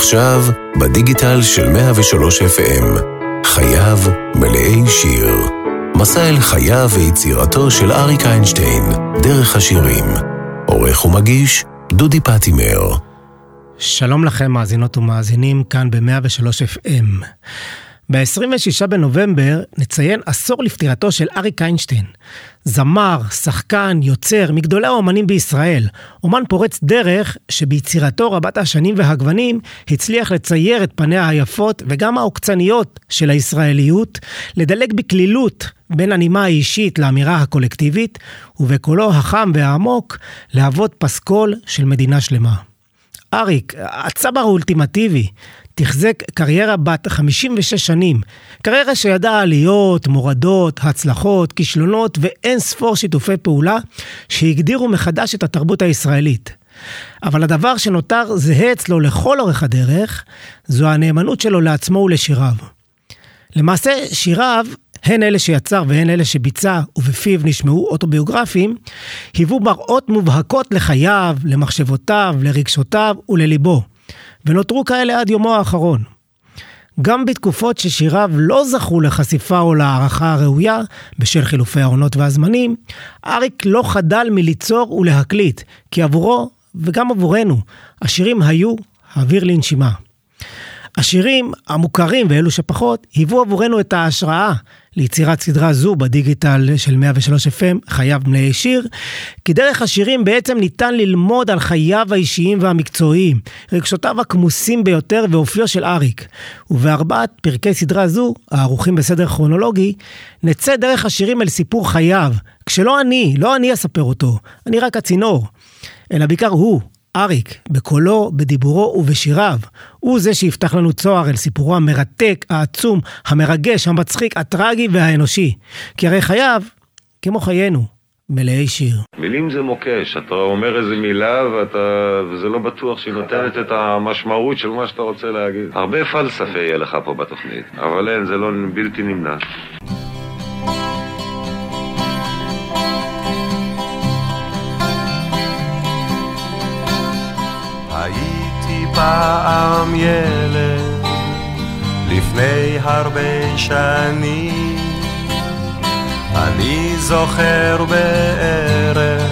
עכשיו, בדיגיטל של 103 FM, חייו מלאי שיר. מסע אל חייו ויצירתו של אריק איינשטיין, דרך השירים. עורך ומגיש, דודי פטימר. שלום לכם, מאזינות ומאזינים, כאן ב-103 FM. ב-26 בנובמבר נציין עשור לפטירתו של אריק איינשטיין. זמר, שחקן, יוצר, מגדולי האומנים בישראל. אומן פורץ דרך שביצירתו רבת השנים והגוונים הצליח לצייר את פניה היפות וגם העוקצניות של הישראליות, לדלג בקלילות בין הנימה האישית לאמירה הקולקטיבית, ובקולו החם והעמוק להוות פסקול של מדינה שלמה. אריק, הצבר האולטימטיבי, תחזק קריירה בת 56 שנים. קריירה שידעה עליות, מורדות, הצלחות, כישלונות ואין ספור שיתופי פעולה שהגדירו מחדש את התרבות הישראלית. אבל הדבר שנותר זהה אצלו לכל אורך הדרך, זו הנאמנות שלו לעצמו ולשיריו. למעשה, שיריו, הן אלה שיצר והן אלה שביצע ובפיו נשמעו אוטוביוגרפיים, היוו מראות מובהקות לחייו, למחשבותיו, לרגשותיו ולליבו. ונותרו כאלה עד יומו האחרון. גם בתקופות ששיריו לא זכו לחשיפה או להערכה הראויה, בשל חילופי העונות והזמנים, אריק לא חדל מליצור ולהקליט, כי עבורו, וגם עבורנו, השירים היו אוויר לנשימה. השירים המוכרים ואלו שפחות, היוו עבורנו את ההשראה ליצירת סדרה זו בדיגיטל של 103 FM, חייו מלאי שיר, כי דרך השירים בעצם ניתן ללמוד על חייו האישיים והמקצועיים, רגשותיו הכמוסים ביותר ואופיו של אריק. ובארבעת פרקי סדרה זו, הערוכים בסדר כרונולוגי, נצא דרך השירים אל סיפור חייו, כשלא אני, לא אני אספר אותו, אני רק הצינור, אלא בעיקר הוא, אריק, בקולו, בדיבורו ובשיריו, הוא זה שיפתח לנו צוהר אל סיפורו המרתק, העצום, המרגש, המצחיק, הטרגי והאנושי. כי הרי חייו, כמו חיינו, מלאי שיר. מילים זה מוקש, אתה אומר איזה מילה ואתה... וזה לא בטוח שהיא נותנת את המשמעות של מה שאתה רוצה להגיד. הרבה פלספה יהיה לך פה בתוכנית, אבל אין, זה לא בלתי נמנע. פעם ילד, לפני הרבה שנים. אני זוכר בערך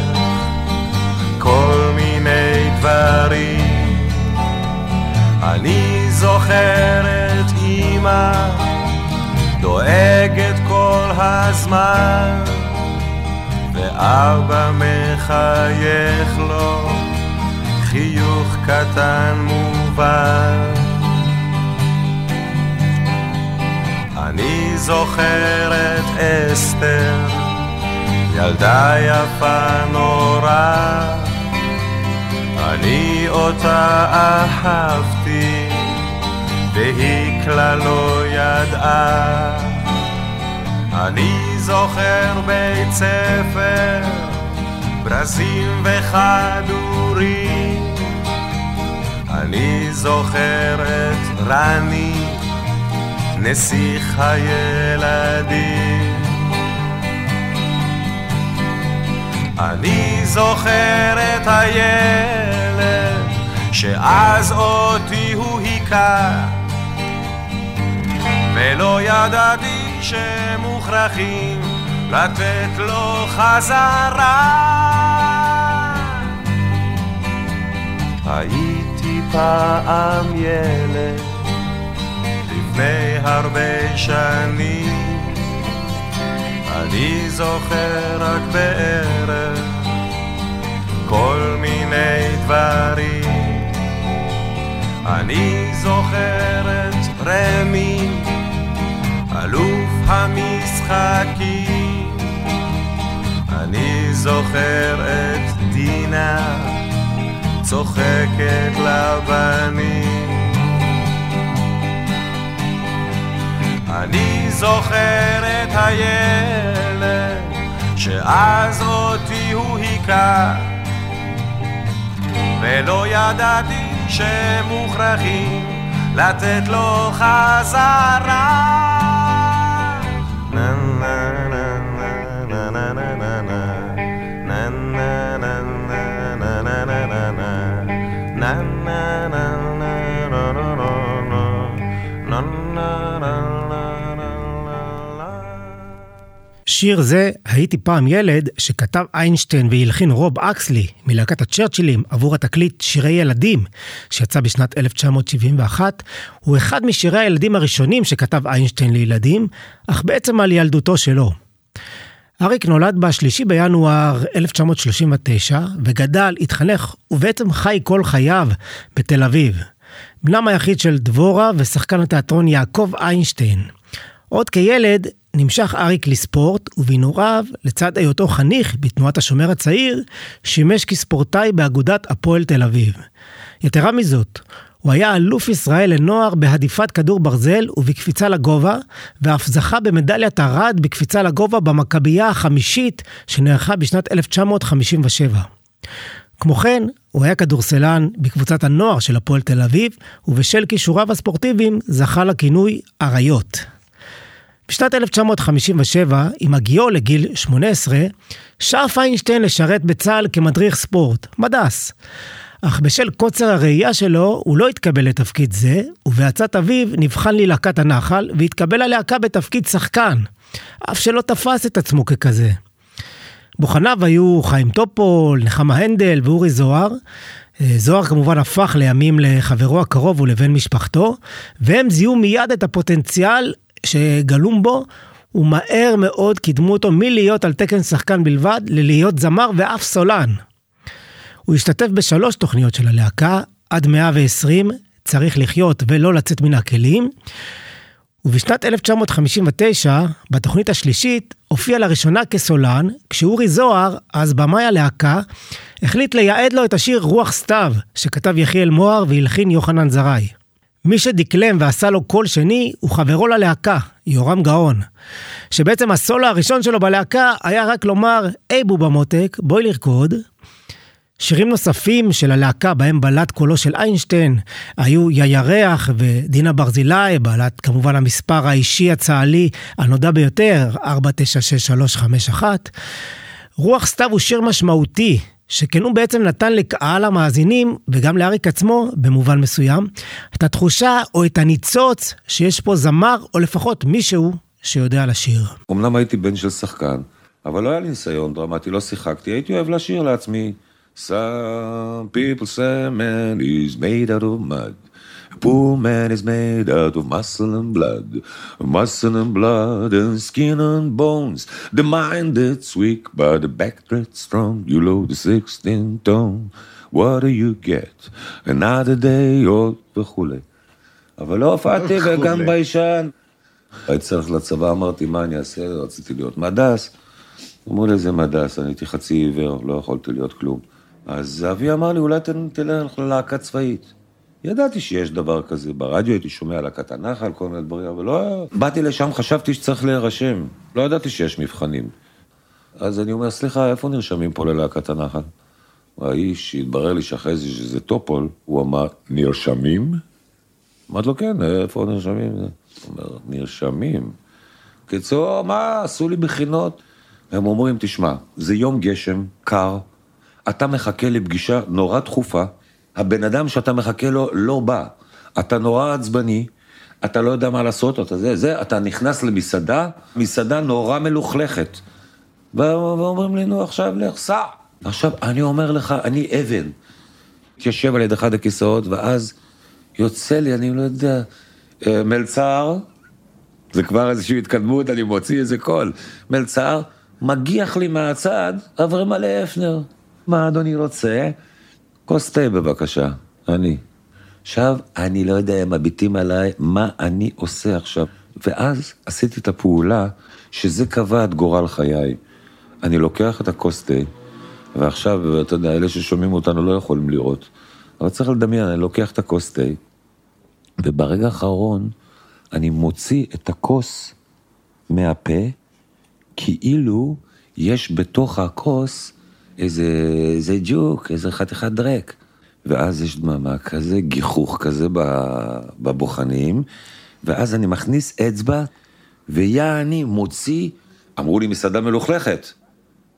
כל מיני דברים. אני זוכר את אמא דואגת כל הזמן, ואבא מחייך לו. חיוך קטן מובן. אני זוכר את אסתר, ילדה יפה נורא, אני אותה אהבתי, והיא כלל לא ידעה. אני זוכר בית ספר, ברזים וכדורים. אני זוכר את רני, נסיך הילדים. אני זוכר את הילד שאז אותי הוא היכה ולא ידעתי שמוכרחים לתת לו חזרה. הייתי פעם ילד, לפני הרבה שנים. אני זוכר רק בערך כל מיני דברים. אני זוכר את רמי, אלוף המשחקים. אני זוכר את דינה, צוחקת לבנים. אני זוכר את הילד שאז אותי הוא היכה ולא ידעתי שמוכרחים לתת לו חזרה שיר זה, הייתי פעם ילד, שכתב איינשטיין והלחין רוב אקסלי מלהקת הצ'רצ'ילים עבור התקליט שירי ילדים, שיצא בשנת 1971, הוא אחד משירי הילדים הראשונים שכתב איינשטיין לילדים, אך בעצם על ילדותו שלו. אריק נולד ב-3 בינואר 1939, וגדל, התחנך ובעצם חי כל חייו בתל אביב. בנם היחיד של דבורה ושחקן התיאטרון יעקב איינשטיין. עוד כילד נמשך אריק לספורט, ובנעוריו, לצד היותו חניך בתנועת השומר הצעיר, שימש כספורטאי באגודת הפועל תל אביב. יתרה מזאת, הוא היה אלוף ישראל לנוער בהדיפת כדור ברזל ובקפיצה לגובה, ואף זכה במדליית ארד בקפיצה לגובה במכבייה החמישית שנערכה בשנת 1957. כמו כן, הוא היה כדורסלן בקבוצת הנוער של הפועל תל אביב, ובשל כישוריו הספורטיביים זכה לכינוי אריות. בשנת 1957, עם הגיעו לגיל 18, שאף איינשטיין לשרת בצה"ל כמדריך ספורט, מד"ס. אך בשל קוצר הראייה שלו, הוא לא התקבל לתפקיד זה, ובעצת אביו נבחן ללהקת הנחל, והתקבל ללהקה בתפקיד שחקן, אף שלא תפס את עצמו ככזה. בוחניו היו חיים טופול, נחמה הנדל ואורי זוהר. אה, זוהר כמובן הפך לימים לחברו הקרוב ולבן משפחתו, והם זיהו מיד את הפוטנציאל שגלום בו, ומהר מאוד קידמו אותו מלהיות על תקן שחקן בלבד, ללהיות זמר ואף סולן. הוא השתתף בשלוש תוכניות של הלהקה, עד 120, צריך לחיות ולא לצאת מן הכלים. ובשנת 1959, בתוכנית השלישית, הופיע לראשונה כסולן, כשאורי זוהר, אז במאי הלהקה, החליט לייעד לו את השיר רוח סתיו, שכתב יחיאל מוהר והלחין יוחנן זרעי. מי שדקלם ועשה לו קול שני הוא חברו ללהקה, יורם גאון. שבעצם הסולו הראשון שלו בלהקה היה רק לומר, היי בובה מותק, בואי לרקוד. שירים נוספים של הלהקה בהם בלט קולו של איינשטיין היו ירח ודינה ברזילי, בלט כמובן המספר האישי הצה"לי הנודע ביותר, 496351. רוח סתיו הוא שיר משמעותי, שכן הוא בעצם נתן לקהל המאזינים, וגם לאריק עצמו, במובן מסוים, את התחושה או את הניצוץ שיש פה זמר, או לפחות מישהו שיודע לשיר. אמנם הייתי בן של שחקן, אבל לא היה לי ניסיון דרמטי, לא שיחקתי, הייתי אוהב לשיר לעצמי. Some people say man is made out of mud. Poor man is made out of muscle and blood, muscle and blood and skin and bones. The mind that's weak, but the back that's strong. You load the 16 tone. What do you get? Another day old וכולי. אבל לא הופעתי וגם ביישן. הייתי צריך לצבא, אמרתי, מה אני אעשה? רציתי להיות מדס. אמרו לי, זה מדס, אני הייתי חצי עיוור, לא יכולתי להיות כלום. אז אבי אמר לי, אולי תלך ללהקה צבאית. ידעתי שיש דבר כזה, ברדיו הייתי שומע להקת הנחל, כל מיני דברים, אבל לא... באתי לשם, חשבתי שצריך להירשם. לא ידעתי שיש מבחנים. אז אני אומר, סליחה, איפה נרשמים פה ללהקת הנחל? האיש, התברר לי שאחרי זה שזה טופול, הוא אמר, נרשמים? אמרתי לו, כן, איפה נרשמים? הוא אומר, נרשמים. קיצור, מה, עשו לי מכינות. הם אומרים, תשמע, זה יום גשם, קר, אתה מחכה לפגישה נורא דחופה, הבן אדם שאתה מחכה לו לא בא, אתה נורא עצבני, אתה לא יודע מה לעשות, אתה זה, זה, אתה נכנס למסעדה, מסעדה נורא מלוכלכת. ואומרים לי, נו, עכשיו לך, סע. עכשיו, אני אומר לך, אני אבן. יושב על יד אחד הכיסאות, ואז יוצא לי, אני לא יודע, אה, מלצר, זה כבר איזושהי התקדמות, אני מוציא איזה קול. מלצר, מגיח לי מהצד, אברהם מלא הפנר. מה אדוני רוצה? כוס תה בבקשה, אני. עכשיו, אני לא יודע, הם מביטים עליי, מה אני עושה עכשיו? ואז עשיתי את הפעולה שזה קבע את גורל חיי. אני לוקח את הכוס תה, ועכשיו, אתה יודע, אלה ששומעים אותנו לא יכולים לראות, אבל צריך לדמיין, אני לוקח את הכוס תה, וברגע האחרון אני מוציא את הכוס מהפה, כאילו יש בתוך הכוס איזה, איזה ג'וק, איזה חתיכת דרק. ואז יש דממה כזה, גיחוך כזה בבוחנים, ואז אני מכניס אצבע, ויעני מוציא, אמרו לי מסעדה מלוכלכת.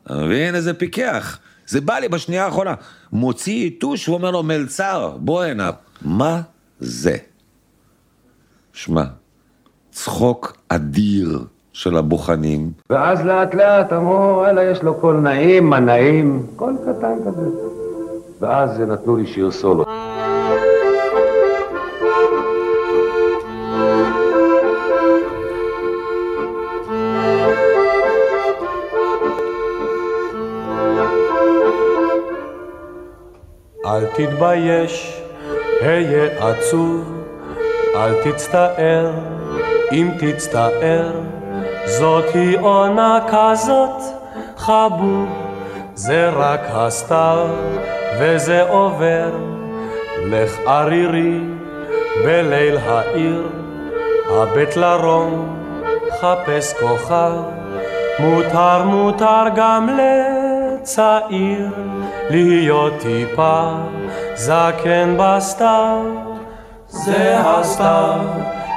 אתה מבין? איזה פיקח. זה בא לי בשנייה האחרונה. מוציא יתוש ואומר לו, מלצר, בוא הנה. מה זה? שמע, צחוק אדיר, של הבוחנים. ואז לאט לאט אמרו, וואלה, יש לו קול נעים, מנעים, קול קטן כזה. ואז נתנו לי שיר סולו. אל תתבייש, היה עצוב, אל תצטער, אם תצטער, זאת היא עונה כזאת, חבוב, זה רק הסתיו, וזה עובר. לך ערירי בליל העיר, הבט לרום, חפש כוכב, מותר מותר גם לצעיר, להיות טיפה זקן בסתיו. זה הסתיו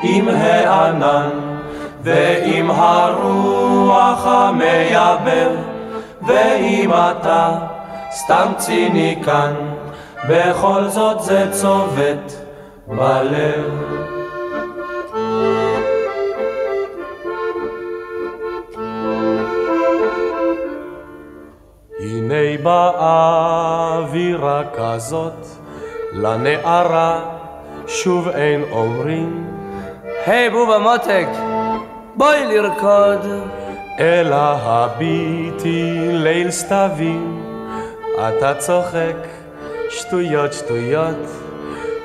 עם הענן ועם הרוח המייבב ואם אתה סתם ציניקן בכל זאת זה צובט בלב. הנה באווירה כזאת לנערה שוב אין אומרים היי בובה מותק, בואי לרקוד. אלא הביטי ליל סתווים, אתה צוחק שטויות שטויות,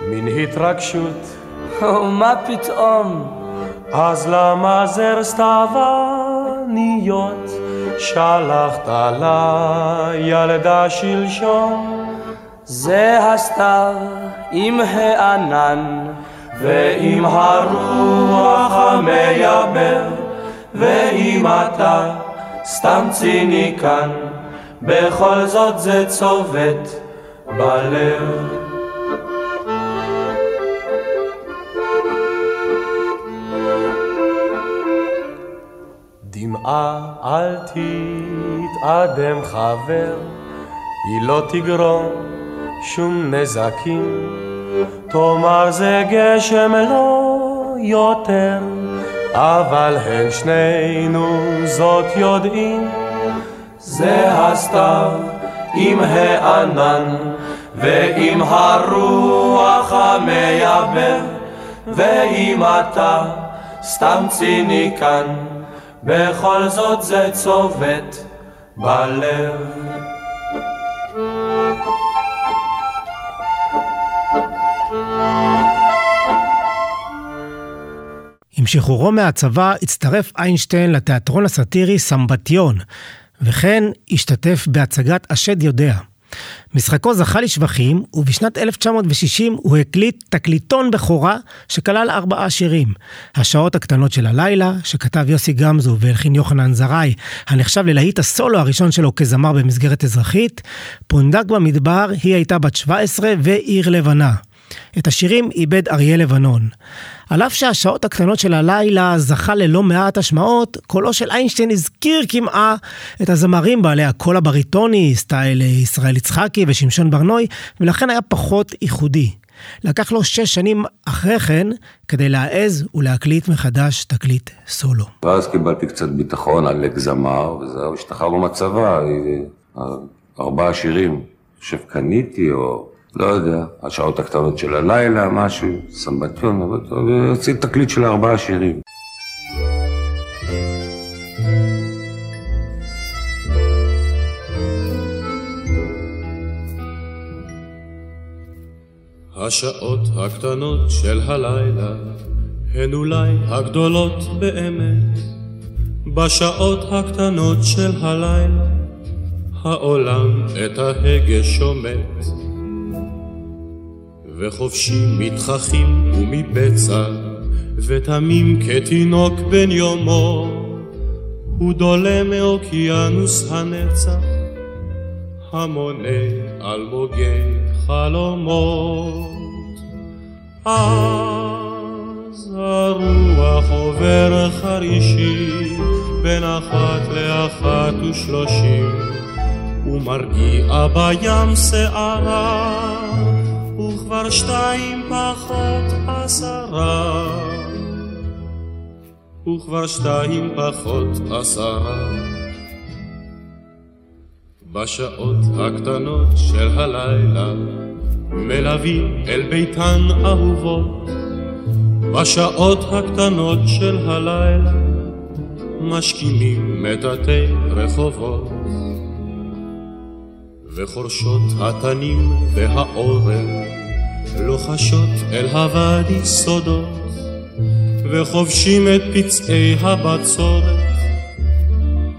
מין התרגשות. ומה פתאום? אז למה זר סתווניות שלחת לילדה שלשום? זה הסתיו עם הענן ועם הרוח המייבב ואם אתה סתם ציניקן בכל זאת זה צובט בלב. דמעה אל תתאדם חבר היא לא תגרום שום נזקים, תאמר זה גשם לא יותר, אבל הן שנינו זאת יודעים, זה הסתיו עם הענן ועם הרוח המייבב, ואם אתה סתם ציניקן, בכל זאת זה צובט בלב. עם שחרורו מהצבא הצטרף איינשטיין לתיאטרון הסאטירי סמבטיון, וכן השתתף בהצגת השד יודע. משחקו זכה לשבחים, ובשנת 1960 הוא הקליט תקליטון בכורה שכלל ארבעה שירים. השעות הקטנות של הלילה, שכתב יוסי גמזו והלחין יוחנן זרעי, הנחשב ללהיט הסולו הראשון שלו כזמר במסגרת אזרחית, פונדק במדבר, היא הייתה בת 17 ועיר לבנה. את השירים איבד אריה לבנון. על אף שהשעות הקטנות של הלילה זכה ללא מעט השמעות, קולו של איינשטיין הזכיר כמעה את הזמרים בעלי הקול הבריטוני, סטייל ישראל יצחקי ושמשון ברנוי, ולכן היה פחות ייחודי. לקח לו שש שנים אחרי כן כדי להעז ולהקליט מחדש תקליט סולו. ואז קיבלתי קצת ביטחון על זמר, וזהו, השתחררנו מהצבא, ארבעה שירים, אני חושב קניתי או לא יודע, השעות הקטנות של הלילה, משהו, סמבטיון, והוציא תקליט של ארבעה שירים. השעות הקטנות של הלילה הן אולי הגדולות באמת. בשעות הקטנות של הלילה העולם את ההגה שומט. וחופשי מתחכים ומבצע, ותמים כתינוק בן יומו, הוא דולה מאוקיינוס הנצח, המונה אלמוגי חלומות. אז הרוח עובר חרישי בין אחת לאחת ושלושים, ומרגיע בים שערה כבר שתיים פחות עשרה. וכבר שתיים פחות עשרה. בשעות הקטנות של הלילה מלווים אל ביתן אהובות בשעות הקטנות של הלילה משכימים מטאטי רחובות וחורשות התנים והאורן לוחשות אל הוואדי סודות וחובשים את פצעי הבצורת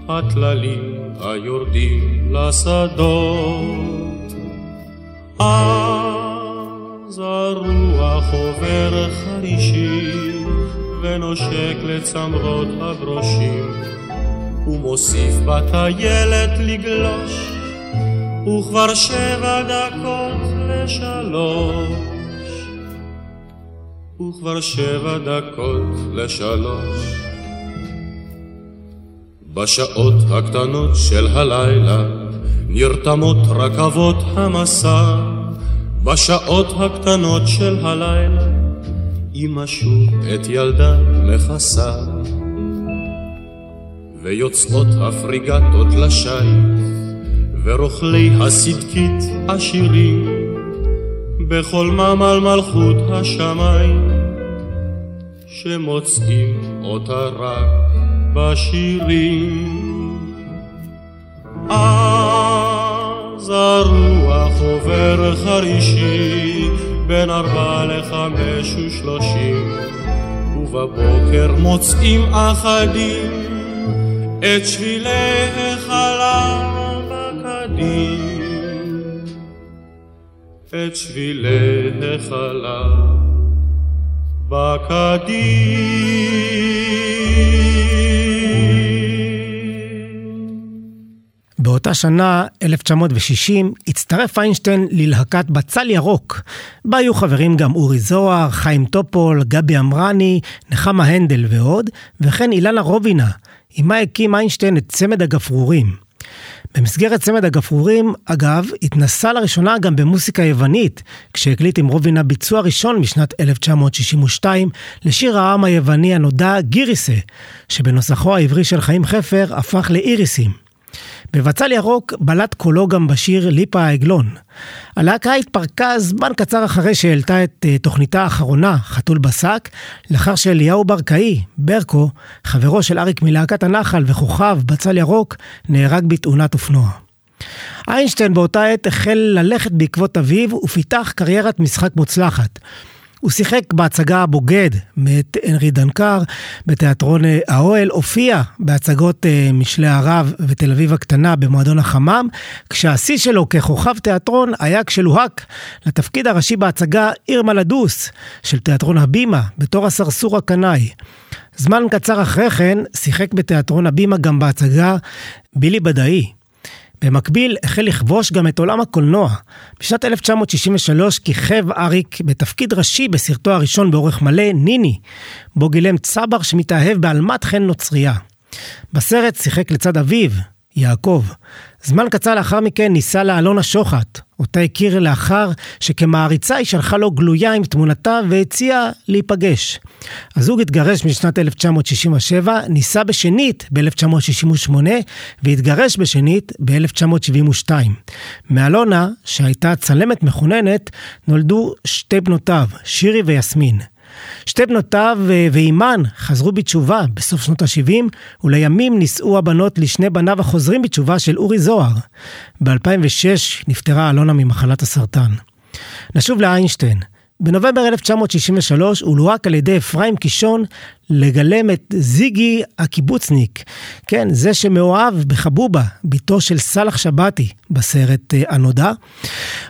הטללים היורדים לשדות. אז הרוח עובר חרישי ונושק לצמרות הברושים ומוסיף בטיילת לגלוש וכבר שבע דקות לשלוש. וכבר שבע דקות לשלוש. בשעות הקטנות של הלילה נרתמות רכבות המסע. בשעות הקטנות של הלילה אמא שוב את ילדה מכסה ויוצאות הפריגטות לשיט ורוכלי הסדקית עשירים בכל ממל מלכות השמיים שמוצאים אותה רק בשירים. אז הרוח עובר חרישי בין ארבע לחמש ושלושים ובבוקר מוצאים אחדים את שבילי את שבילי החלב בקדים. באותה שנה, 1960, הצטרף איינשטיין ללהקת בצל ירוק, בה היו חברים גם אורי זוהר, חיים טופול, גבי אמרני, נחמה הנדל ועוד, וכן אילנה רובינה, עימה הקים איינשטיין את צמד הגפרורים. במסגרת צמד הגפרורים, אגב, התנסה לראשונה גם במוסיקה יוונית, כשהקליט עם רובינה ביצוע ראשון משנת 1962 לשיר העם היווני הנודע גיריסה, שבנוסחו העברי של חיים חפר הפך לאיריסים. בבצל ירוק בלט קולו גם בשיר ליפה העגלון. הלהקה התפרקה זמן קצר אחרי שהעלתה את אה, תוכניתה האחרונה, חתול בשק, לאחר שאליהו ברקאי, ברקו, חברו של אריק מלהקת הנחל וכוכב בצל ירוק, נהרג בתאונת אופנוע. איינשטיין באותה עת החל ללכת בעקבות אביו ופיתח קריירת משחק מוצלחת. הוא שיחק בהצגה הבוגד מאת הנרי דנקר בתיאטרון אה, האוהל, הופיע בהצגות אה, משלי הרב ותל אביב הקטנה במועדון החמם, כשהשיא שלו ככוכב תיאטרון היה כשלוהק לתפקיד הראשי בהצגה עיר מלדוס של תיאטרון הבימה בתור הסרסור הקנאי. זמן קצר אחרי כן שיחק בתיאטרון הבימה גם בהצגה בילי בדאי. במקביל החל לכבוש גם את עולם הקולנוע. בשנת 1963 כיכב אריק בתפקיד ראשי בסרטו הראשון באורך מלא, ניני, בו גילם צבר שמתאהב בעלמת חן נוצרייה. בסרט שיחק לצד אביו, יעקב. זמן קצר לאחר מכן ניסה לה אלונה שוחט, אותה הכיר לאחר שכמעריצה היא שלחה לו גלויה עם תמונתה והציעה להיפגש. הזוג התגרש בשנת 1967, ניסה בשנית ב-1968 והתגרש בשנית ב-1972. מאלונה, שהייתה צלמת מחוננת, נולדו שתי בנותיו, שירי ויסמין. שתי בנותיו אה, ואימן חזרו בתשובה בסוף שנות ה-70, ולימים נישאו הבנות לשני בניו החוזרים בתשובה של אורי זוהר. ב-2006 נפטרה אלונה ממחלת הסרטן. נשוב לאיינשטיין. בנובמבר 1963 הוא לוהק על ידי אפרים קישון לגלם את זיגי הקיבוצניק, כן, זה שמאוהב בחבובה, בתו של סאלח שבתי, בסרט אה, הנודע.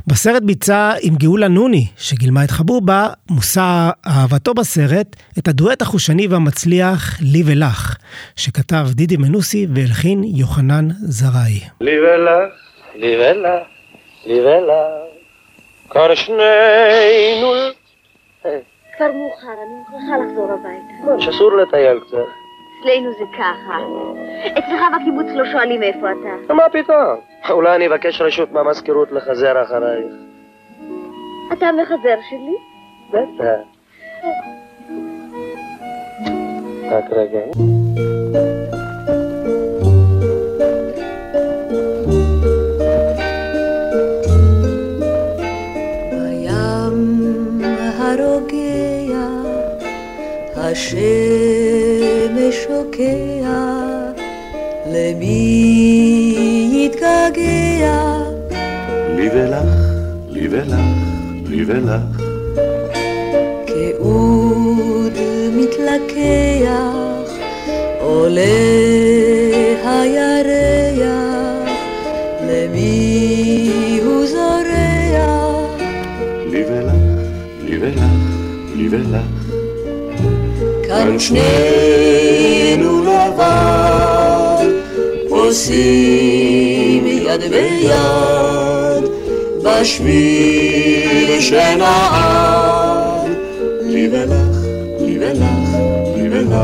בסרט ביצע עם גאולה נוני, שגילמה את חבובה, מושא אהבתו בסרט, את הדואט החושני והמצליח "לי ולך", שכתב דידי מנוסי והלחין יוחנן זרעי. לי ולך, לי ולך, לי ולך. כבר שנינו... כבר מאוחר, אני מוכרחה לחזור הביתה. שאסור לטייל קצת. אצלנו זה ככה. אצלך בקיבוץ לא שואלים איפה אתה. מה פתאום? אולי אני אבקש רשות מהמזכירות לחזר אחרייך. אתה המחזר שלי? בטח. רק רגע. הרוגע, השמש שוקע, למי יתגעגע? לי ולך, לי ולך, לי ולך. כאוד מתלקח, עולה הירח, לי ולך. כאן שנינו לבד, עושים יד ביד, בשביל שנעד. לי ולך, לי ולך, לי ולך.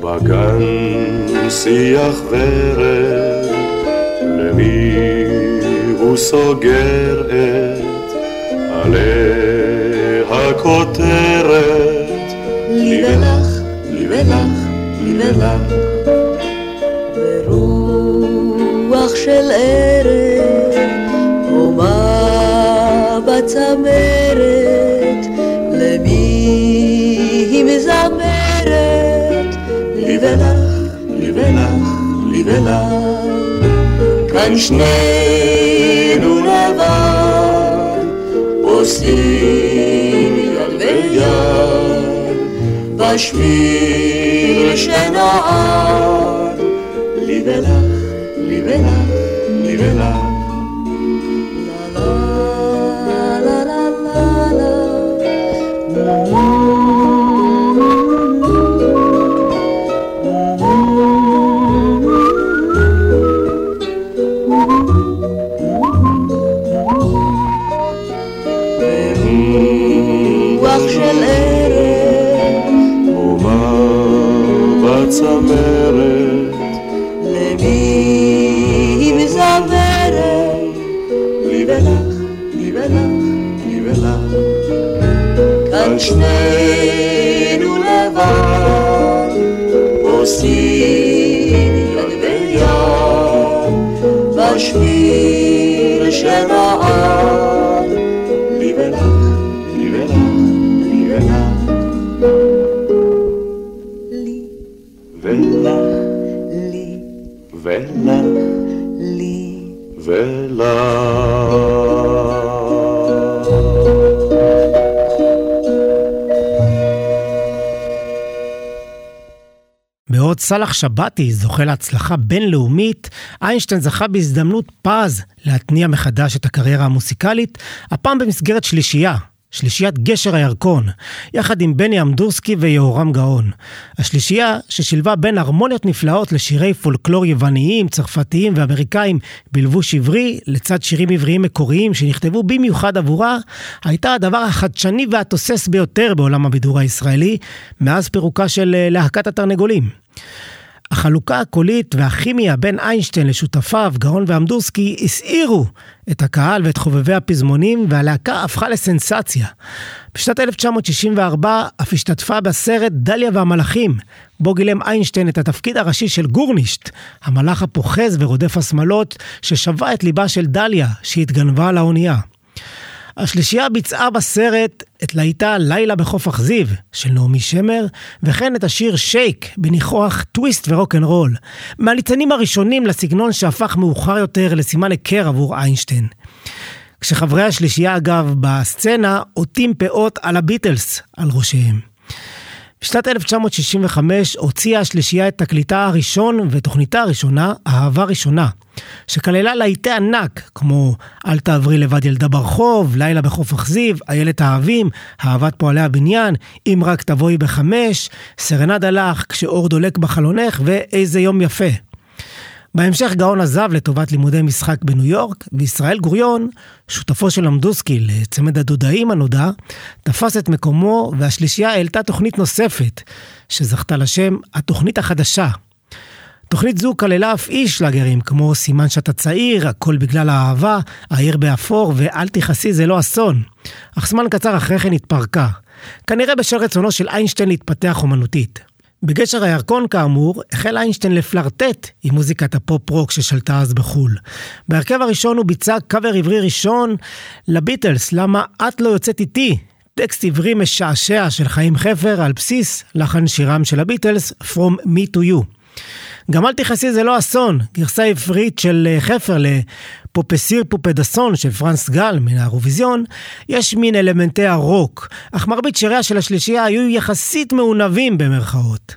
בגן שיח ורד, למי הוא סוגר את עלי הכותרת? לי ולך, לי ולך, לי ולך. ברוח של ערב, הומה בצמרת, למי היא מזמרת? לי ולך, לי ולך, לי ולך. כאן שנינו לבד, עושים יד ביד, בשביל שנעד. לי ולך, לי ולך, לי ולך. בצמרת? למי היא מזמרת? לי ולך, לי ולך, לי ולך. כאן שנינו לבד, עושים יד ביד, בשביל שנעד. בעוד סאלח שבתי זוכה להצלחה בינלאומית, איינשטיין זכה בהזדמנות פז להתניע מחדש את הקריירה המוסיקלית, הפעם במסגרת שלישייה, שלישיית גשר הירקון, יחד עם בני אמדורסקי ויהורם גאון. השלישייה, ששילבה בין הרמוניות נפלאות לשירי פולקלור יווניים, צרפתיים ואמריקאים בלבוש עברי, לצד שירים עבריים מקוריים שנכתבו במיוחד עבורה, הייתה הדבר החדשני והתוסס ביותר בעולם הבידור הישראלי, מאז פירוקה של אה, להקת התרנגולים. החלוקה הקולית והכימיה בין איינשטיין לשותפיו, גאון ואמדורסקי, הסעירו את הקהל ואת חובבי הפזמונים, והלהקה הפכה לסנסציה. בשנת 1964 אף השתתפה בסרט דליה והמלאכים, בו גילם איינשטיין את התפקיד הראשי של גורנישט, המלאך הפוחז ורודף השמלות, ששבה את ליבה של דליה, שהתגנבה על האונייה. השלישייה ביצעה בסרט את להיטה לילה בחוף אכזיב של נעמי שמר, וכן את השיר שייק בניחוח טוויסט ורוקנרול, מהליצנים הראשונים לסגנון שהפך מאוחר יותר לסימן היכר עבור איינשטיין. כשחברי השלישייה אגב בסצנה עוטים פאות על הביטלס על ראשיהם. בשנת 1965 הוציאה השלישייה את תקליטה הראשון ותוכניתה הראשונה, אהבה ראשונה, שכללה להיטי ענק כמו אל תעברי לבד ילדה ברחוב, לילה בחוף אכזיב, איילת האהבים, אהבת פועלי הבניין, אם רק תבואי בחמש, סרנדה לך, כשאור דולק בחלונך ואיזה יום יפה. בהמשך גאון עזב לטובת לימודי משחק בניו יורק, וישראל גוריון, שותפו של אמדוסקי לצמד הדודאים הנודע, תפס את מקומו והשלישייה העלתה תוכנית נוספת, שזכתה לשם התוכנית החדשה. תוכנית זו כללה אף אי שלאגרים, כמו סימן שאתה צעיר, הכל בגלל האהבה, העיר באפור ואל תכעסי זה לא אסון. אך זמן קצר אחרי כן התפרקה. כנראה בשל רצונו של איינשטיין להתפתח אומנותית. בגשר הירקון כאמור, החל איינשטיין לפלרטט עם מוזיקת הפופ-רוק ששלטה אז בחו"ל. בהרכב הראשון הוא ביצע קאבר עברי ראשון לביטלס, למה את לא יוצאת איתי? טקסט עברי משעשע של חיים חפר על בסיס לחן שירם של הביטלס, From Me to You. גם אל תכעסי זה לא אסון, גרסה עברית של אה, חפר לפופסיר פופדסון של פרנס גל מן האירוויזיון, יש מין אלמנטי הרוק, אך מרבית שיריה של השלישייה היו יחסית מעונבים במרכאות.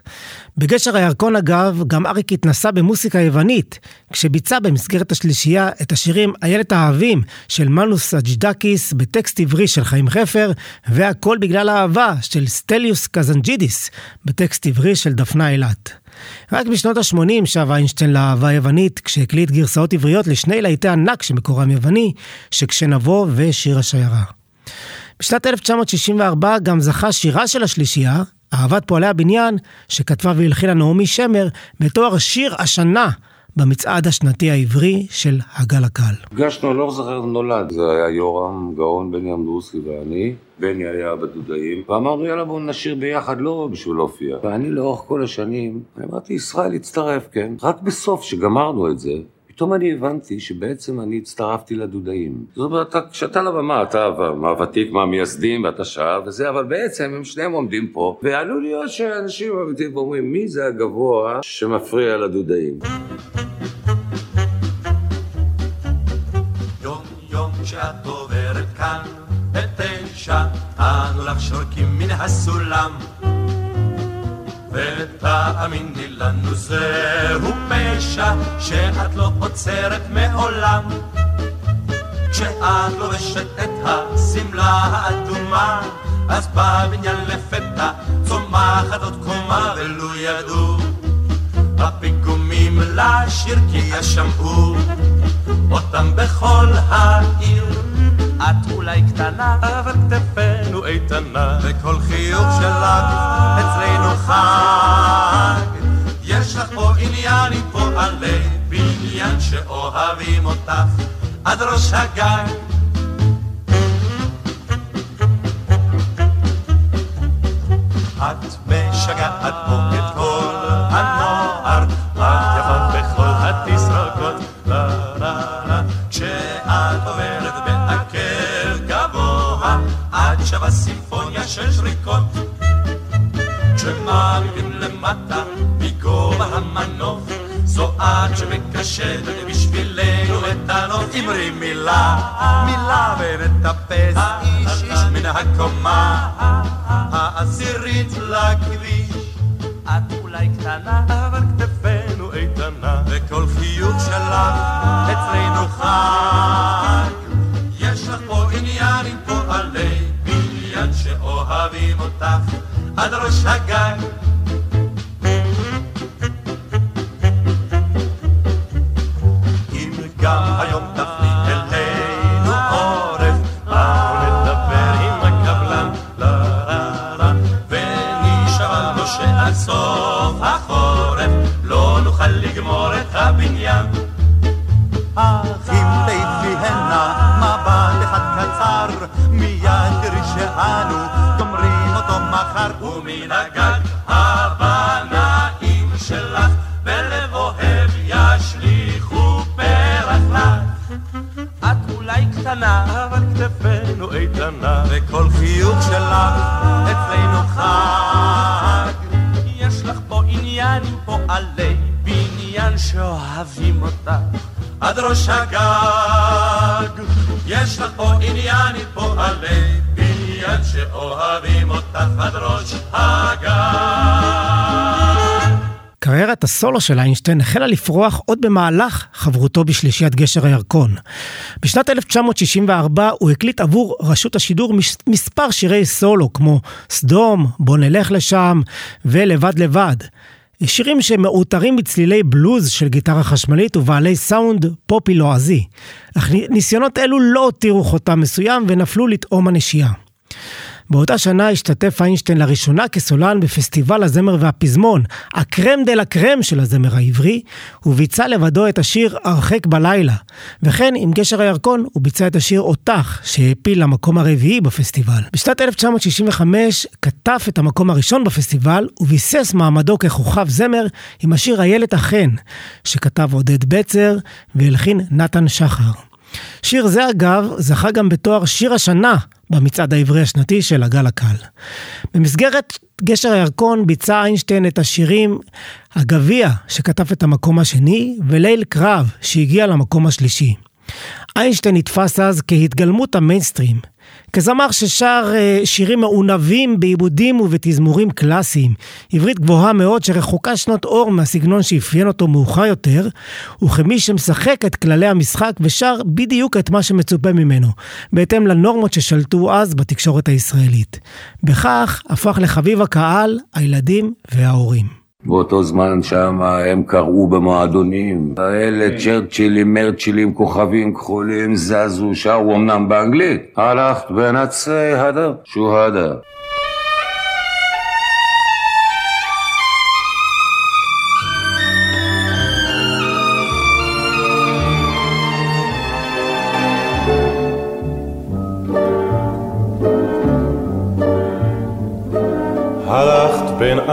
בגשר הירקון אגב, גם אריק התנסה במוסיקה יוונית, כשביצע במסגרת השלישייה את השירים איילת האהבים של מנוס חג'ידאקיס בטקסט עברי של חיים חפר, והכל בגלל האהבה של סטליוס קזנג'ידיס בטקסט עברי של דפנה אילת. רק בשנות ה-80 שב איינשטיין לאהבה יוונית, כשהקליט גרסאות עבריות לשני להיטי ענק שמקורם יווני, שכשנבוא ושיר השיירה. בשנת 1964 גם זכה שירה של השלישייה, אהבת פועלי הבניין, שכתבה והלחינה נעמי שמר, בתואר שיר השנה במצעד השנתי העברי של הגל הקל. הגשנו, אני לא זוכר נולד, זה היה יורם, גאון, בני אמדורסקי ואני. בני היה בדודאים, ואמרנו יאללה בואו נשיר ביחד, לא בשביל להופיע. ואני לאורך כל השנים, אמרתי ישראל יצטרף, כן? רק בסוף שגמרנו את זה, פתאום אני הבנתי שבעצם אני הצטרפתי לדודאים. זאת אומרת, כשאתה על הבמה, אתה מהוותיק, מהמייסדים, ואתה שר וזה, אבל בעצם הם שניהם עומדים פה, ועלול להיות שאנשים עומדים ואומרים, מי זה הגבוה שמפריע לדודאים? יום יום שאת עוברת כאן בתשע, אנו לך שורקים מן הסולם. ותאמיני לנו זהו פשע שאת לא עוצרת מעולם. כשאת לובשת את השמלה האדומה אז בבניין לפתע צומחת עוד קומה ולו ידעו. הפיגומים לשיר כי ישמעו אותם בכל העיר את אולי קטנה, אבל כתפינו איתנה, וכל חיוך שלך אצלנו חג. יש לך פה עניין עם פועלי בניין שאוהבים אותך עד ראש הגג. את משגעת פה זו את שמקשטת בשבילנו את הנוף. אמרי מילה, מילה ונטפס איש איש מן הקומה העשירית לכביש. את אולי קטנה, אבל כתפינו איתנה, וכל חיוך שלך אצלנו חג. יש לך פה עניין עם פועלי בניין שאוהבים אותך עד ראש הגג. ראש הגג. יש לך פה עניין עם פועלי בניין שאוהבים אותך עד ראש הגג. קריירת הסולו של איינשטיין החלה לפרוח עוד במהלך חברותו בשלישיית גשר הירקון. בשנת 1964 הוא הקליט עבור רשות השידור מספר שירי סולו כמו סדום, בוא נלך לשם ולבד לבד. שירים שמאותרים בצלילי בלוז של גיטרה חשמלית ובעלי סאונד פופי לועזי. אך ניסיונות אלו לא הותירו חותם מסוים ונפלו לטעום הנשייה. באותה שנה השתתף איינשטיין לראשונה כסולן בפסטיבל הזמר והפזמון, הקרם דה לה קרם של הזמר העברי, וביצע לבדו את השיר "הרחק בלילה", וכן עם גשר הירקון הוא ביצע את השיר "אותך", שהעפיל למקום הרביעי בפסטיבל. בשנת 1965 כתב את המקום הראשון בפסטיבל, וביסס מעמדו ככוכב זמר עם השיר "איילת החן", שכתב עודד בצר והלחין נתן שחר. שיר זה אגב זכה גם בתואר שיר השנה במצעד העברי השנתי של הגל הקל. במסגרת גשר הירקון ביצע איינשטיין את השירים הגביע שכתב את המקום השני וליל קרב שהגיע למקום השלישי. איינשטיין נתפס אז כהתגלמות המיינסטרים, כזמר ששר אה, שירים מעונבים בעיבודים ובתזמורים קלאסיים, עברית גבוהה מאוד שרחוקה שנות אור מהסגנון שאפיין אותו מאוחר יותר, וכמי שמשחק את כללי המשחק ושר בדיוק את מה שמצופה ממנו, בהתאם לנורמות ששלטו אז בתקשורת הישראלית. בכך הפך לחביב הקהל, הילדים וההורים. באותו זמן שם הם קראו במועדונים, האלה כן. צ'רצ'ילים, מרצ'ילים, כוכבים כחולים, זזו, שרו אמנם באנגלית. הלכת בין עצי הדר, שוהדה.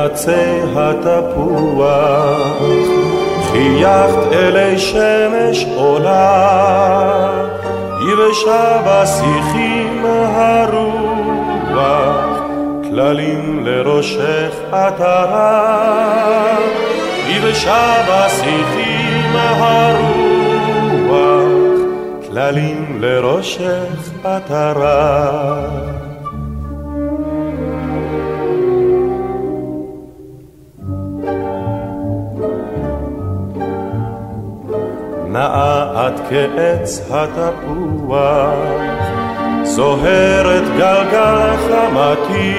עצי התפוח, חייכת אלי שמש עולה, יבשה בשיחים הרוח, כללים לראשך עטרה, יבשה בשיחים הרוח, כללים לראשך עטרה. את כעץ התפוח, זוהרת גלגל חמתי,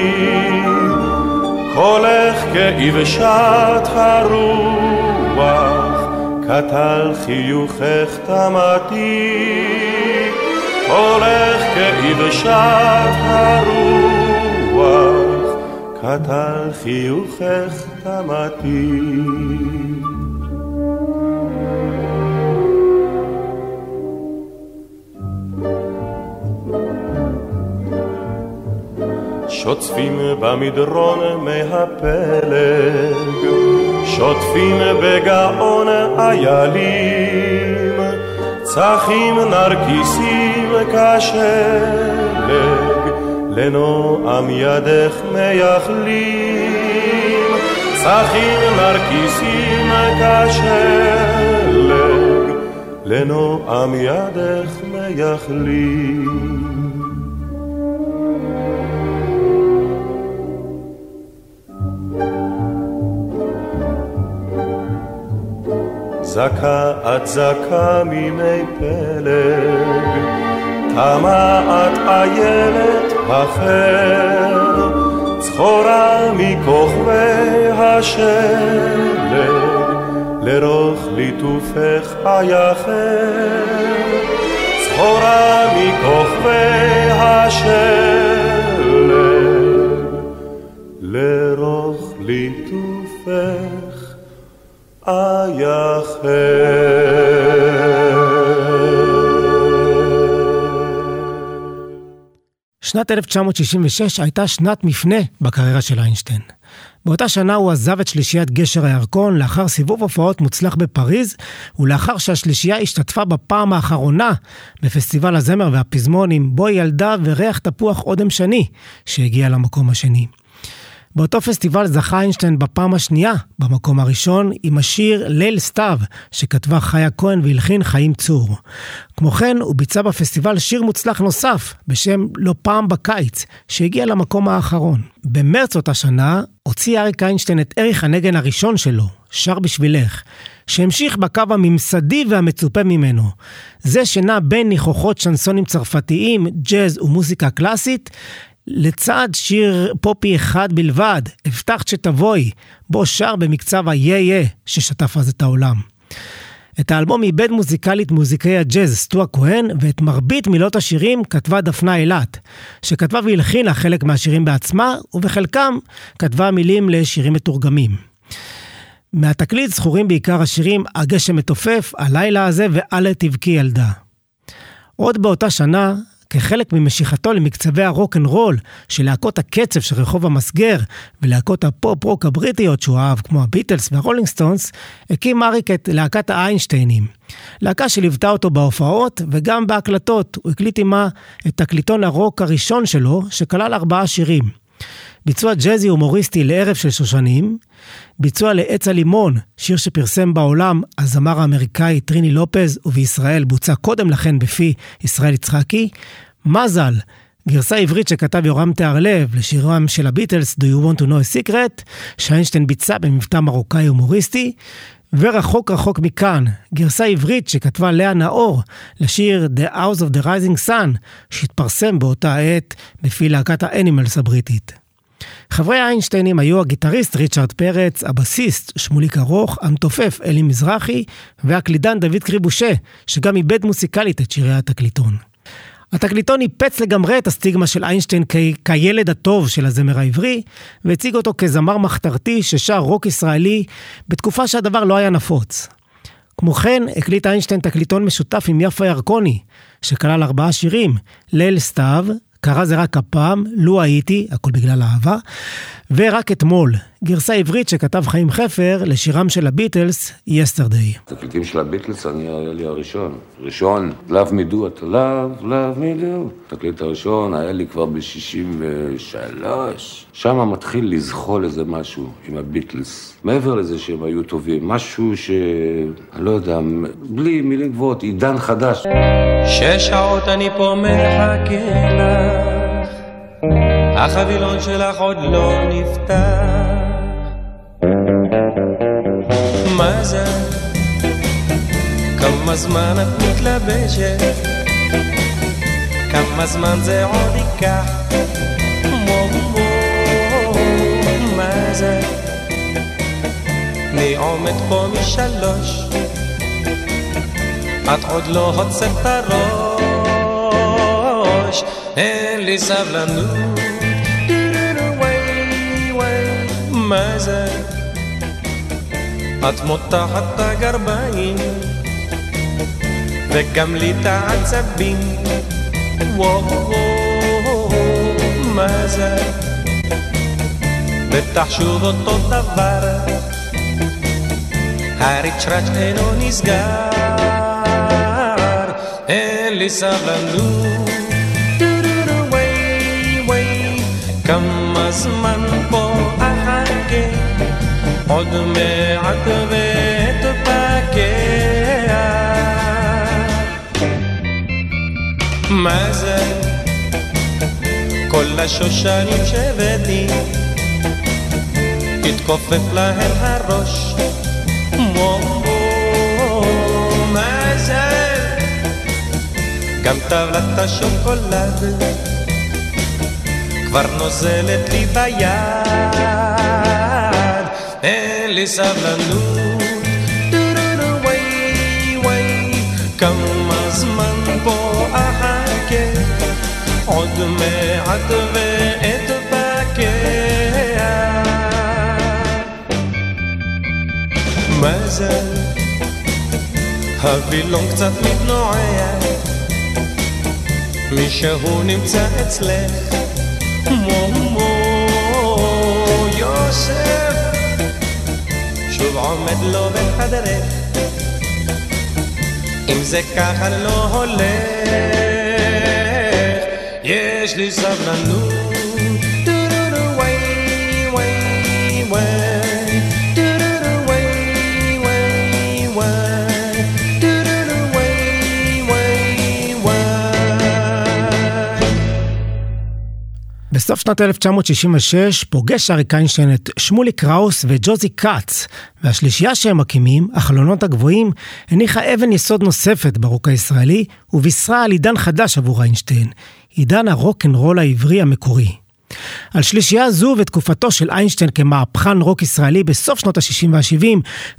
קולך כאבשת הרוח, קטל חיוכך תמתי, קולך כאבשת הרוח, קטל חיוכך תמתי. שוטפים במדרון מהפלג, שוטפים בגאון איילים, צחים נרקיסים כשלג, לנועם ידך מייחלים, צחים נרקיסים כשלג, לנועם ידך מייחלים. זכה את זכה מימי פלג, תמה את איילת החר, צחורה מכוכבי השלג, לרוך ליטופך אייחר, צחורה מכוכבי השלג, לרוך ליטופך. שנת 1966 הייתה שנת מפנה בקריירה של איינשטיין. באותה שנה הוא עזב את שלישיית גשר הירקון לאחר סיבוב הופעות מוצלח בפריז, ולאחר שהשלישייה השתתפה בפעם האחרונה בפסטיבל הזמר והפזמון עם ילדה וריח תפוח אודם שני, שהגיע למקום השני. באותו פסטיבל זכה איינשטיין בפעם השנייה במקום הראשון עם השיר ליל סתיו, שכתבה חיה כהן והלחין חיים צור. כמו כן, הוא ביצע בפסטיבל שיר מוצלח נוסף, בשם לא פעם בקיץ, שהגיע למקום האחרון. במרץ אותה שנה, הוציא אריק איינשטיין את ערך הנגן הראשון שלו, שר בשבילך, שהמשיך בקו הממסדי והמצופה ממנו. זה שנע בין ניחוחות שנסונים צרפתיים, ג'אז ומוזיקה קלאסית, לצד שיר פופי אחד בלבד, הבטחת שתבואי, בו שר במקצב ה"יה יה" ששטף אז את העולם. את האלבום עיבד מוזיקלית מוזיקאי הג'אז סטו הכהן, ואת מרבית מילות השירים כתבה דפנה אילת, שכתבה והלחינה חלק מהשירים בעצמה, ובחלקם כתבה מילים לשירים מתורגמים. מהתקליט זכורים בעיקר השירים "הגשם מתופף", "הלילה הזה" ו"אל תבכי ילדה". עוד באותה שנה, כחלק ממשיכתו למקצבי הרוק אנד רול של להקות הקצב של רחוב המסגר ולהקות הפופ-רוק הבריטיות שהוא אהב, כמו הביטלס והרולינג סטונס, הקים אריק את להקת האיינשטיינים. להקה שליוותה אותו בהופעות וגם בהקלטות. הוא הקליט עימה את תקליטון הרוק הראשון שלו, שכלל ארבעה שירים. ביצוע ג'אזי הומוריסטי לערב של שושנים, ביצוע לעץ הלימון, שיר שפרסם בעולם הזמר האמריקאי טריני לופז, ובישראל בוצע קודם לכן בפי ישראל יצחקי, מזל, גרסה עברית שכתב יורם תיארלב לשירם של הביטלס Do You Want to Know a Secret, שאיינשטיין ביצע במבטא מרוקאי הומוריסטי, ורחוק רחוק מכאן, גרסה עברית שכתבה לאה נאור לשיר The House of the Rising Sun, שהתפרסם באותה עת בפי להקת האנימלס הבריטית. חברי איינשטיינים היו הגיטריסט ריצ'רד פרץ, הבסיסט שמוליק ארוך, המתופף אלי מזרחי והקלידן דוד קריבושה, שגם איבד מוסיקלית את שירי התקליטון. התקליטון ניפץ לגמרי את הסטיגמה של איינשטיין כ- כילד הטוב של הזמר העברי, והציג אותו כזמר מחתרתי ששר רוק ישראלי בתקופה שהדבר לא היה נפוץ. כמו כן, הקליט איינשטיין תקליטון משותף עם יפה ירקוני, שכלל ארבעה שירים, ליל סתיו, קרה זה רק הפעם, לו הייתי, הכל בגלל אהבה, ורק אתמול, גרסה עברית שכתב חיים חפר לשירם של הביטלס, יסטרדי. תקליטים של הביטלס, אני היה לי הראשון. ראשון, Love me do it, love, love me do. התקליט הראשון היה לי כבר ב-63. שם מתחיל לזחול איזה משהו עם הביטלס. מעבר לזה שהם היו טובים, משהו ש... אני לא יודע, בלי מילים גבוהות, עידן חדש. שש שעות אני פה מחכה לך, החבילון שלך עוד לא נפתח. מה זה? כמה זמן את מתלבשת? כמה זמן זה עוד ייקח? זה? אני עומד פה משלוש את עוד לא הוצאת את הראש, אין לי סבלנות. וואי, מה זה? את מותחת את הגרביים, וגם לי את העצבים. וואו, וואו, מה זה? בטח שוב אותו דבר, הריצ'ראץ' אינו עוד מעט ואתפכח. מה זה? כל השושנים שהבאתי, התכופף להם הראש. מה זה? גם טבלת השוקולד כבר נוזלת לי ביד, אין לי סבלנות. טו-טו-טו, וואי וואי, כמה זמן פה אחכה, עוד מעט ואתבקע. מה זה? הווילון קצת מתנועע מישהו נמצא אצלך, מו מו שוב עומד לו בחדרך, אם זה ככה לא הולך, יש לי סבלנות. בסוף שנת 1966 פוגש אריק איינשטיין את שמולי קראוס וג'וזי כץ, והשלישייה שהם מקימים, החלונות הגבוהים, הניחה אבן יסוד נוספת ברוק הישראלי, ובישרה על עידן חדש עבור איינשטיין, עידן הרוקנרול העברי המקורי. על שלישייה זו ותקופתו של איינשטיין כמהפכן רוק ישראלי בסוף שנות ה-60 וה-70,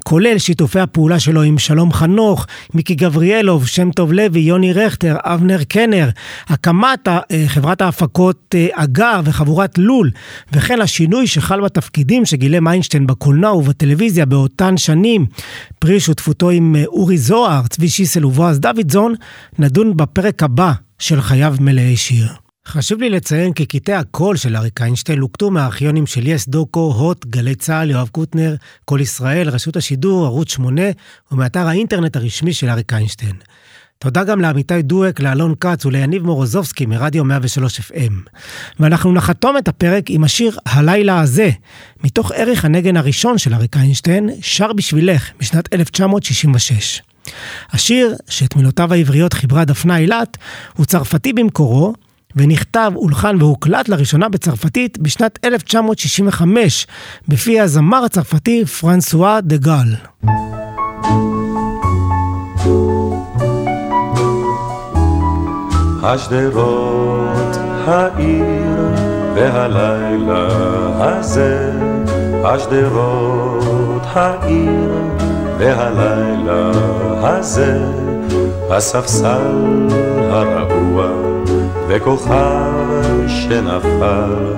כולל שיתופי הפעולה שלו עם שלום חנוך, מיקי גבריאלוב, שם טוב לוי, יוני רכטר, אבנר קנר, הקמת אה, חברת ההפקות אה, אגר וחבורת לול, וכן השינוי שחל בתפקידים שגילם איינשטיין בקולנוע ובטלוויזיה באותן שנים, פרי שותפותו עם אה, אורי זוהר, צבי שיסל ובועז דוידזון, נדון בפרק הבא של חייו מלאי שיר. חשוב לי לציין כי קטעי הקול של אריק איינשטיין לוקטו מהארכיונים של יס דוקו, הוט, גלי צה"ל, יואב קוטנר, קול ישראל, רשות השידור, ערוץ 8 ומאתר האינטרנט הרשמי של אריק איינשטיין. תודה גם לעמיתי דואק, לאלון כץ וליניב מורוזובסקי מרדיו 103 FM. ואנחנו נחתום את הפרק עם השיר "הלילה הזה", מתוך ערך הנגן הראשון של אריק איינשטיין, שר בשבילך, משנת 1966. השיר, שאת מילותיו העבריות חיברה דפנה אילת, הוא צרפתי במקורו, ונכתב, הולחן והוקלט לראשונה בצרפתית בשנת 1965, בפי הזמר הצרפתי פרנסואה דה גל. השדרות, העיר והלילה הזה, השדרות, העיר והלילה הזה, הספסל הרעוע וכוכב שנפל,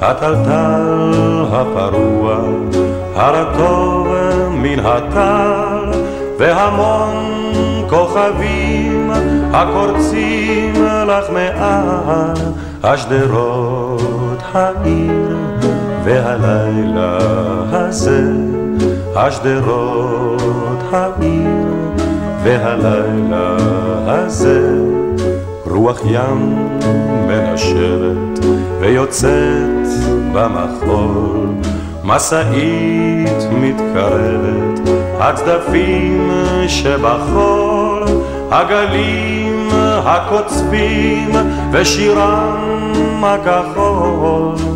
הטלטל הפרוע, הרטוב מן הטל, והמון כוכבים הקורצים לך מעל השדרות העיר והלילה הזה השדרות העיר והלילה הזה רוח ים מנשבת ויוצאת במחול. משאית מתקרבת הצדפים שבחול הגלים הקוצבים ושירם הכחול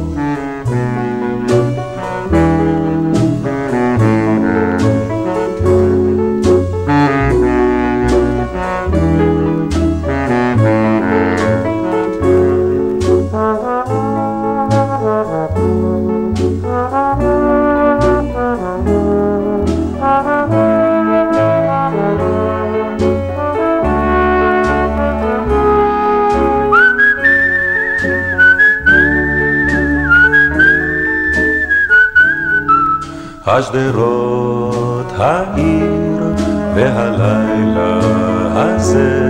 הזה,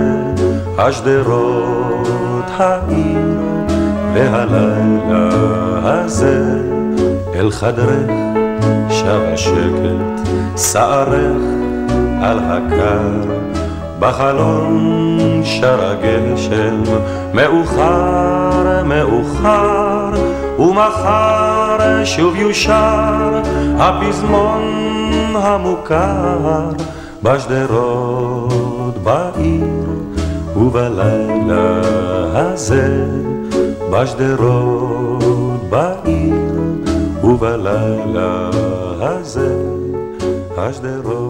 השדרות, העיר והלילה הזה, אל חדרך שב השקט, שערך על הקר, בחלון שר הגשם, מאוחר, מאוחר, ומחר שוב יושר הפזמון המוכר. בשדרות בעיר ובלילה הזה בשדרות בעיר ובלילה הזה השדרות